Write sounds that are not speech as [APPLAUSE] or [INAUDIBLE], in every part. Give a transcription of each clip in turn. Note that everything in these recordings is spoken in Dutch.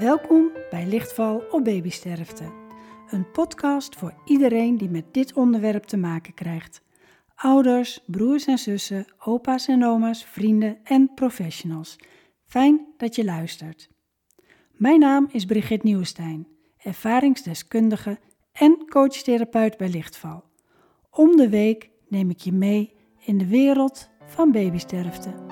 Welkom bij Lichtval op Babysterfte. Een podcast voor iedereen die met dit onderwerp te maken krijgt. Ouders, broers en zussen, opa's en oma's, vrienden en professionals. Fijn dat je luistert. Mijn naam is Brigitte Nieuwenstein, ervaringsdeskundige en coachtherapeut bij Lichtval. Om de week neem ik je mee in de wereld van babysterfte.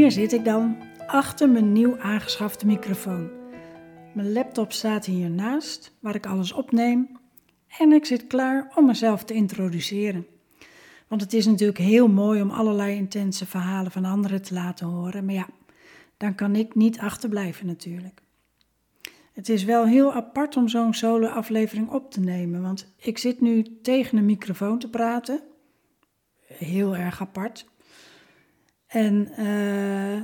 Hier zit ik dan, achter mijn nieuw aangeschafte microfoon. Mijn laptop staat hiernaast, waar ik alles opneem. En ik zit klaar om mezelf te introduceren. Want het is natuurlijk heel mooi om allerlei intense verhalen van anderen te laten horen. Maar ja, dan kan ik niet achterblijven natuurlijk. Het is wel heel apart om zo'n solo-aflevering op te nemen, want ik zit nu tegen een microfoon te praten. Heel erg apart. En uh,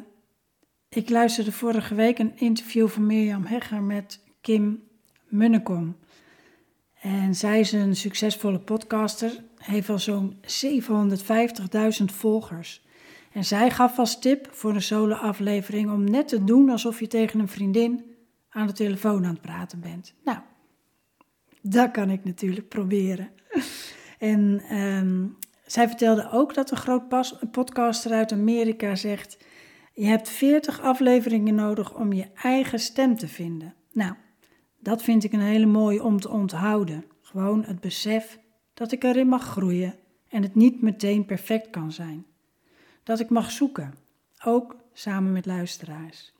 ik luisterde vorige week een interview van Mirjam Hegger met Kim Munnekom. En zij is een succesvolle podcaster, heeft al zo'n 750.000 volgers. En zij gaf als tip voor een solo-aflevering om net te doen alsof je tegen een vriendin aan de telefoon aan het praten bent. Nou, dat kan ik natuurlijk proberen. [LAUGHS] En um, zij vertelde ook dat een groot pas, een podcaster uit Amerika zegt: Je hebt 40 afleveringen nodig om je eigen stem te vinden. Nou, dat vind ik een hele mooie om te onthouden. Gewoon het besef dat ik erin mag groeien en het niet meteen perfect kan zijn. Dat ik mag zoeken, ook samen met luisteraars.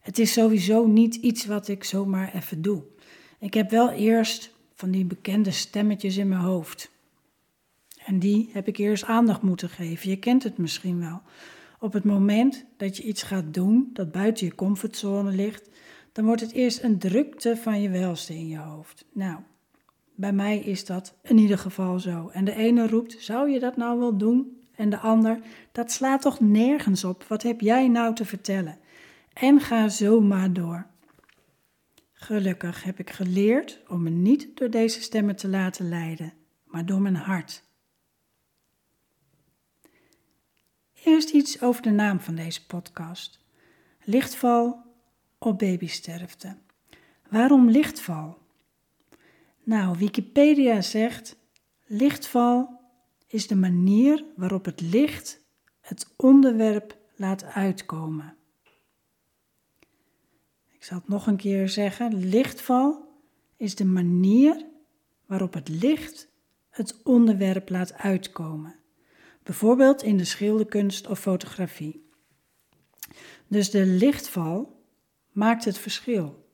Het is sowieso niet iets wat ik zomaar even doe. Ik heb wel eerst van die bekende stemmetjes in mijn hoofd. En die heb ik eerst aandacht moeten geven. Je kent het misschien wel. Op het moment dat je iets gaat doen dat buiten je comfortzone ligt, dan wordt het eerst een drukte van je welste in je hoofd. Nou, bij mij is dat in ieder geval zo. En de ene roept: Zou je dat nou wel doen? En de ander: Dat slaat toch nergens op? Wat heb jij nou te vertellen? En ga zo maar door. Gelukkig heb ik geleerd om me niet door deze stemmen te laten leiden, maar door mijn hart. Eerst iets over de naam van deze podcast. Lichtval op babysterfte. Waarom lichtval? Nou, Wikipedia zegt: lichtval is de manier waarop het licht het onderwerp laat uitkomen. Ik zal het nog een keer zeggen: lichtval is de manier waarop het licht het onderwerp laat uitkomen bijvoorbeeld in de schilderkunst of fotografie. Dus de lichtval maakt het verschil.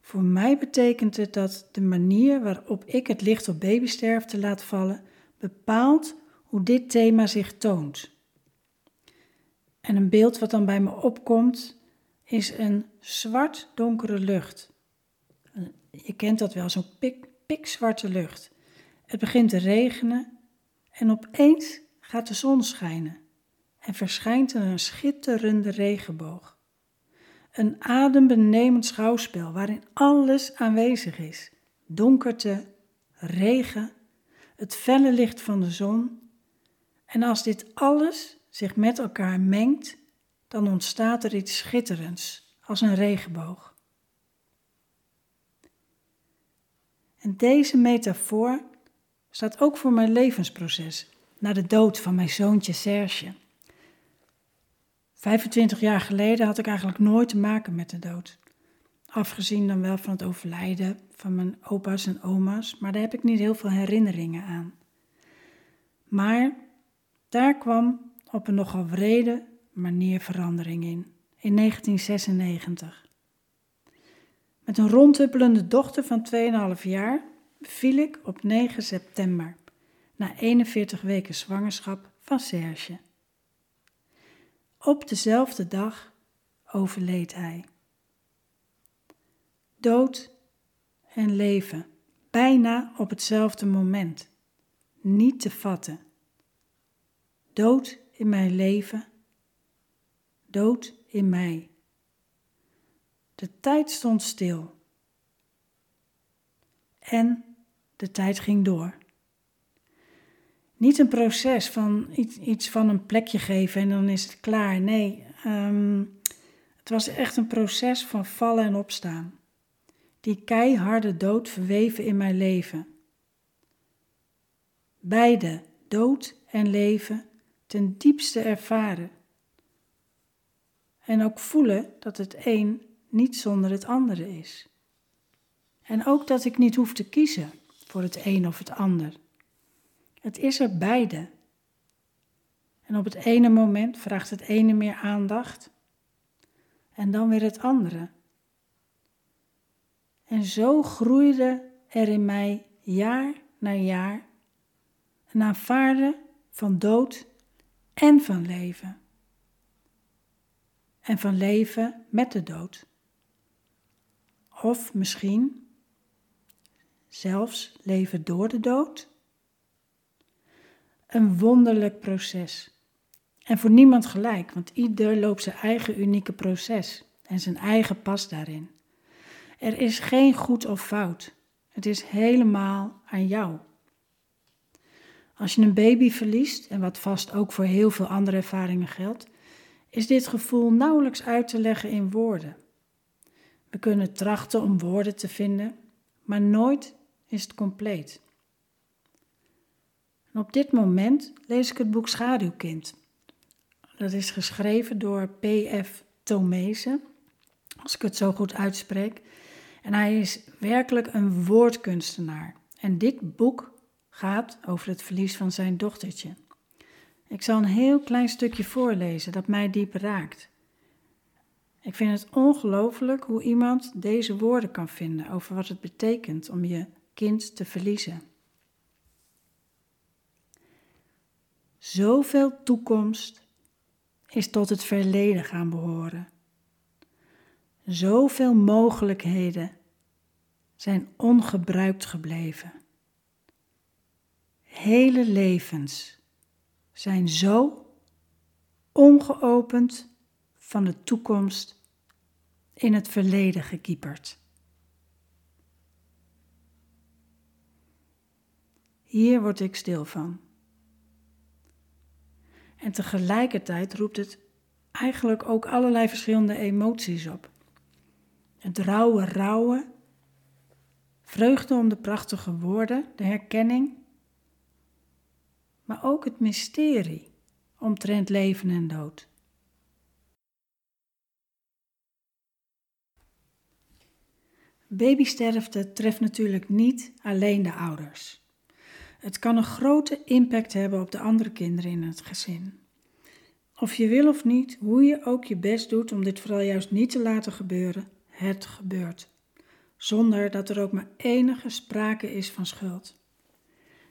Voor mij betekent het dat de manier waarop ik het licht op babysterfte laat vallen bepaalt hoe dit thema zich toont. En een beeld wat dan bij me opkomt is een zwart-donkere lucht. Je kent dat wel, zo'n pik, pikzwarte lucht. Het begint te regenen en opeens gaat de zon schijnen en verschijnt er een schitterende regenboog. Een adembenemend schouwspel waarin alles aanwezig is: donkerte, regen, het felle licht van de zon. En als dit alles zich met elkaar mengt, dan ontstaat er iets schitterends, als een regenboog. En deze metafoor staat ook voor mijn levensproces na de dood van mijn zoontje Serge. 25 jaar geleden had ik eigenlijk nooit te maken met de dood. Afgezien dan wel van het overlijden van mijn opa's en oma's, maar daar heb ik niet heel veel herinneringen aan. Maar daar kwam op een nogal wrede manier verandering in, in 1996. Met een rondhuppelende dochter van 2,5 jaar beviel ik op 9 september na 41 weken zwangerschap van Serge. Op dezelfde dag overleed hij. Dood en leven, bijna op hetzelfde moment, niet te vatten. Dood in mijn leven, dood in mij. De tijd stond stil. En De tijd ging door. Niet een proces van iets, iets van een plekje geven en dan is het klaar. Nee, ehm, het was echt een proces van vallen en opstaan. Die keiharde dood verweven in mijn leven. Beide, dood en leven, ten diepste ervaren. En ook voelen dat het een niet zonder het andere is. En ook dat ik niet hoef te kiezen voor het een of het ander. Het is er beide. En op het ene moment vraagt het ene meer aandacht en dan weer het andere. En zo groeide er in mij jaar na jaar een aanvaarden van dood en van leven. En van leven met de dood. Of misschien zelfs leven door de dood. Een wonderlijk proces. En voor niemand gelijk, want ieder loopt zijn eigen unieke proces en zijn eigen pas daarin. Er is geen goed of fout. Het is helemaal aan jou. Als je een baby verliest, en wat vast ook voor heel veel andere ervaringen geldt, is dit gevoel nauwelijks uit te leggen in woorden. We kunnen trachten om woorden te vinden, maar nooit is het compleet. En op dit moment lees ik het boek Schaduwkind. Dat is geschreven door P.F. Tomezen, als ik het zo goed uitspreek. En hij is werkelijk een woordkunstenaar. En dit boek gaat over het verlies van zijn dochtertje. Ik zal een heel klein stukje voorlezen dat mij diep raakt. Ik vind het ongelooflijk hoe iemand deze woorden kan vinden over wat het betekent om je kind te verliezen. Zoveel toekomst is tot het verleden gaan behoren. Zoveel mogelijkheden zijn ongebruikt gebleven. Hele levens zijn zo ongeopend van de toekomst in het verleden gekieperd. Hier word ik stil van. En tegelijkertijd roept het eigenlijk ook allerlei verschillende emoties op. Het rauwe, rauwe, vreugde om de prachtige woorden, de herkenning, maar ook het mysterie omtrent leven en dood. Babysterfte treft natuurlijk niet alleen de ouders. Het kan een grote impact hebben op de andere kinderen in het gezin. Of je wil of niet, hoe je ook je best doet om dit vooral juist niet te laten gebeuren, het gebeurt. Zonder dat er ook maar enige sprake is van schuld.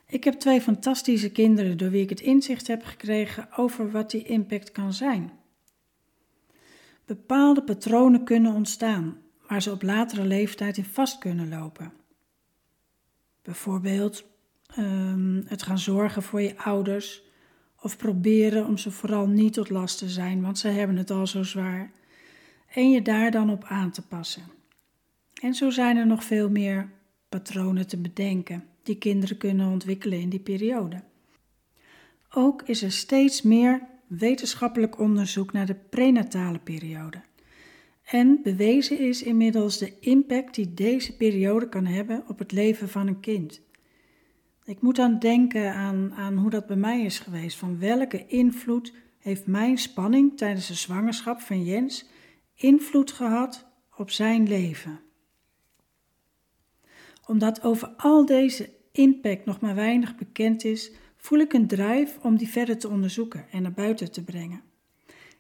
Ik heb twee fantastische kinderen door wie ik het inzicht heb gekregen over wat die impact kan zijn. Bepaalde patronen kunnen ontstaan waar ze op latere leeftijd in vast kunnen lopen. Bijvoorbeeld um, het gaan zorgen voor je ouders of proberen om ze vooral niet tot last te zijn, want ze hebben het al zo zwaar. En je daar dan op aan te passen. En zo zijn er nog veel meer patronen te bedenken die kinderen kunnen ontwikkelen in die periode. Ook is er steeds meer wetenschappelijk onderzoek naar de prenatale periode. En bewezen is inmiddels de impact die deze periode kan hebben op het leven van een kind. Ik moet dan denken aan, aan hoe dat bij mij is geweest. Van welke invloed heeft mijn spanning tijdens de zwangerschap van Jens invloed gehad op zijn leven? Omdat over al deze impact nog maar weinig bekend is, voel ik een drive om die verder te onderzoeken en naar buiten te brengen.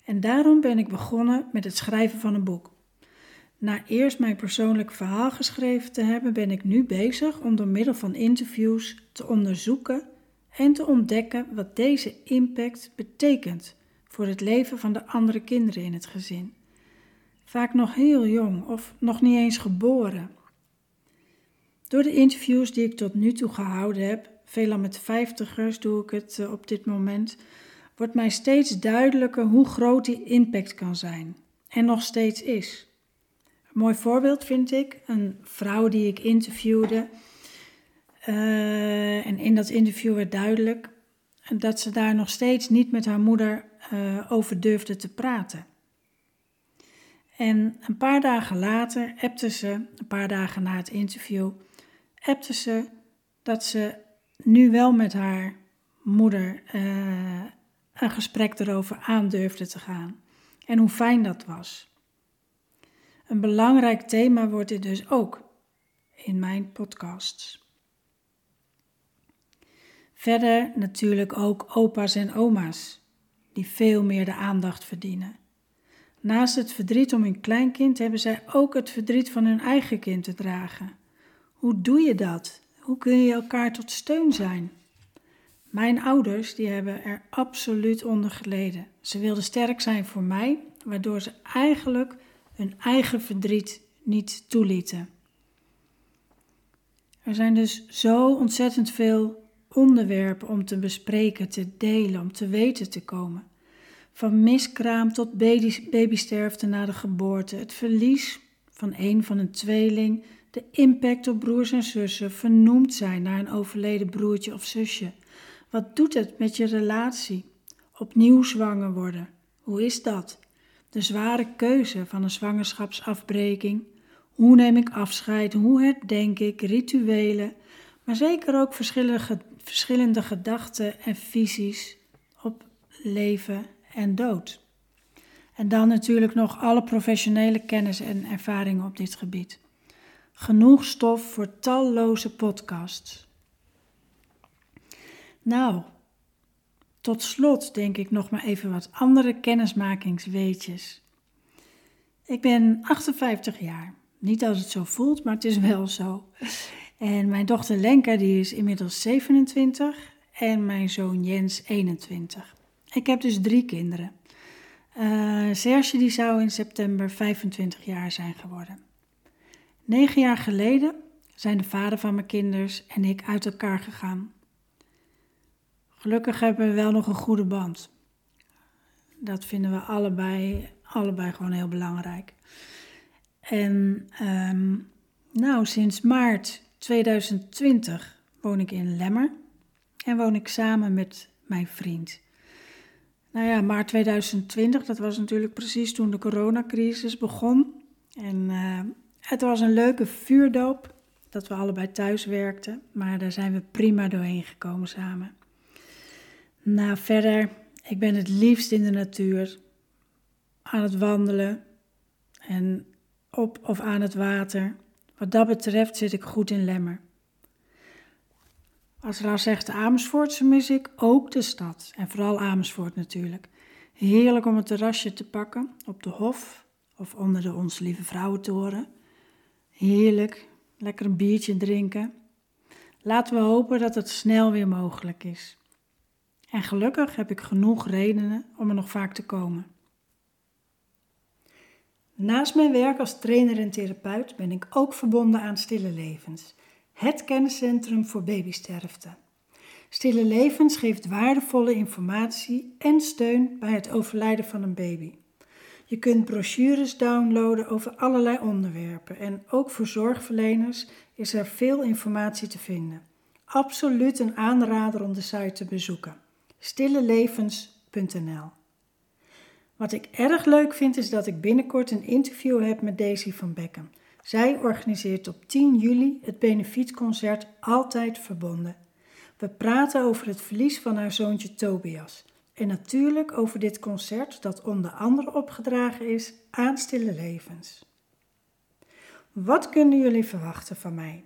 En daarom ben ik begonnen met het schrijven van een boek. Na eerst mijn persoonlijk verhaal geschreven te hebben, ben ik nu bezig om door middel van interviews te onderzoeken en te ontdekken wat deze impact betekent voor het leven van de andere kinderen in het gezin. Vaak nog heel jong of nog niet eens geboren. Door de interviews die ik tot nu toe gehouden heb, veelal met vijftigers doe ik het eh, op dit moment, wordt mij steeds duidelijker hoe groot die impact kan zijn en nog steeds is. Mooi voorbeeld vind ik, een vrouw die ik interviewde, en in dat interview werd duidelijk dat ze daar nog steeds niet met haar moeder over durfde te praten. En een paar dagen later appte ze, een paar dagen na het interview, appte ze dat ze nu wel met haar moeder uh, een gesprek erover aandurfde te gaan. En hoe fijn dat was. Een belangrijk thema wordt dit dus ook in mijn podcasts. Verder natuurlijk ook opa's en oma's, die veel meer de aandacht verdienen. Naast het verdriet om hun kleinkind hebben zij ook het verdriet van hun eigen kind te dragen. Hoe doe je dat? Hoe kun je elkaar tot steun zijn? Mijn ouders die hebben er absoluut onder geleden. Ze wilden sterk zijn voor mij, waardoor ze eigenlijk hun eigen verdriet niet toelieten. Er zijn dus zo ontzettend veel onderwerpen om te bespreken, te delen, om te weten te komen. Van miskraam tot babysterfte na de geboorte, het verlies van een van een tweeling, de impact op broers en zussen, vernoemd zijn naar een overleden broertje of zusje. Wat doet het met je relatie? Opnieuw zwanger worden. Hoe is dat? De zware keuze van een zwangerschapsafbreking. Hoe neem ik afscheid? Hoe herdenk ik? Rituelen. Maar zeker ook verschillende, verschillende gedachten en visies op leven en dood. En dan natuurlijk nog alle professionele kennis en ervaringen op dit gebied. Genoeg stof voor talloze podcasts. Nou, tot slot denk ik nog maar even wat andere kennismakingsweetjes. Ik ben 58 jaar. Niet als het zo voelt, maar het is wel zo. En mijn dochter Lenka die is inmiddels 27 en mijn zoon Jens 21. Ik heb dus drie kinderen. Uh, Serge die zou in september 25 jaar zijn geworden. Negen jaar geleden zijn de vader van mijn kinders en ik uit elkaar gegaan. Gelukkig hebben we wel nog een goede band. Dat vinden we allebei, allebei gewoon heel belangrijk. En um, nou, sinds maart 2020 woon ik in Lemmer en woon ik samen met mijn vriend. Nou ja, maart 2020, dat was natuurlijk precies toen de coronacrisis begon. En uh, het was een leuke vuurdoop dat we allebei thuis werkten, maar daar zijn we prima doorheen gekomen samen. Nou, verder, ik ben het liefst in de natuur, aan het wandelen en op of aan het water. Wat dat betreft zit ik goed in Lemmer. Als Lars zegt Amersfoort, mis ik ook de stad. En vooral Amersfoort natuurlijk. Heerlijk om een terrasje te pakken op de Hof of onder de Onze Lieve Vrouwentoren. Heerlijk, lekker een biertje drinken. Laten we hopen dat het snel weer mogelijk is. En gelukkig heb ik genoeg redenen om er nog vaak te komen. Naast mijn werk als trainer en therapeut ben ik ook verbonden aan Stille Levens, het kenniscentrum voor babysterfte. Stille Levens geeft waardevolle informatie en steun bij het overlijden van een baby. Je kunt brochures downloaden over allerlei onderwerpen en ook voor zorgverleners is er veel informatie te vinden. Absoluut een aanrader om de site te bezoeken. stillelevens.nl Wat ik erg leuk vind is dat ik binnenkort een interview heb met Daisy van Bekken. Zij organiseert op 10 juli het benefietconcert Altijd Verbonden. We praten over het verlies van haar zoontje Tobias. En natuurlijk over dit concert dat onder andere opgedragen is aan Stille Levens. Wat kunnen jullie verwachten van mij?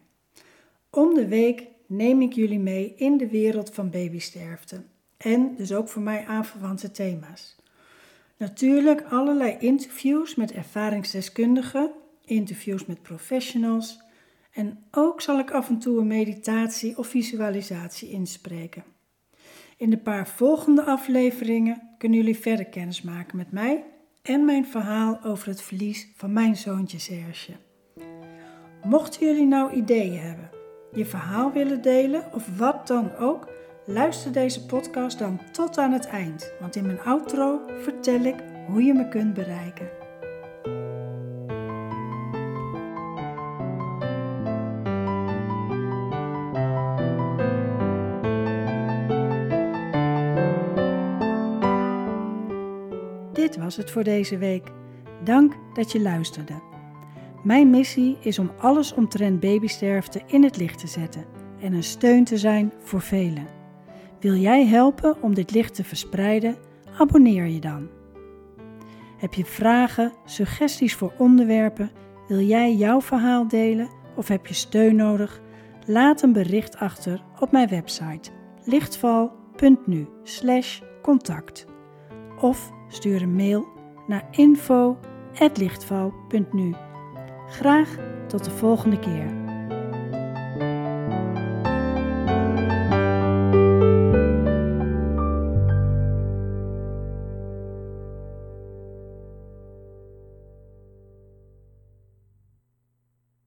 Om de week neem ik jullie mee in de wereld van babysterfte en dus ook voor mij aanverwante thema's. Natuurlijk allerlei interviews met ervaringsdeskundigen, interviews met professionals en ook zal ik af en toe een meditatie of visualisatie inspreken. In de paar volgende afleveringen kunnen jullie verder kennis maken met mij en mijn verhaal over het verlies van mijn zoontje Serge. Mochten jullie nou ideeën hebben, je verhaal willen delen of wat dan ook, Luister deze podcast dan tot aan het eind, want in mijn outro vertel ik hoe je me kunt bereiken. Dit was het voor deze week. Dank dat je luisterde. Mijn missie is om alles omtrent babysterfte in het licht te zetten en een steun te zijn voor velen. Wil jij helpen om dit licht te verspreiden? Abonneer je dan. Heb je vragen, suggesties voor onderwerpen? Wil jij jouw verhaal delen of heb je steun nodig? Laat een bericht achter op mijn website lichtval.nu/contact of stuur een mail naar info@lichtval.nu. Graag tot de volgende keer.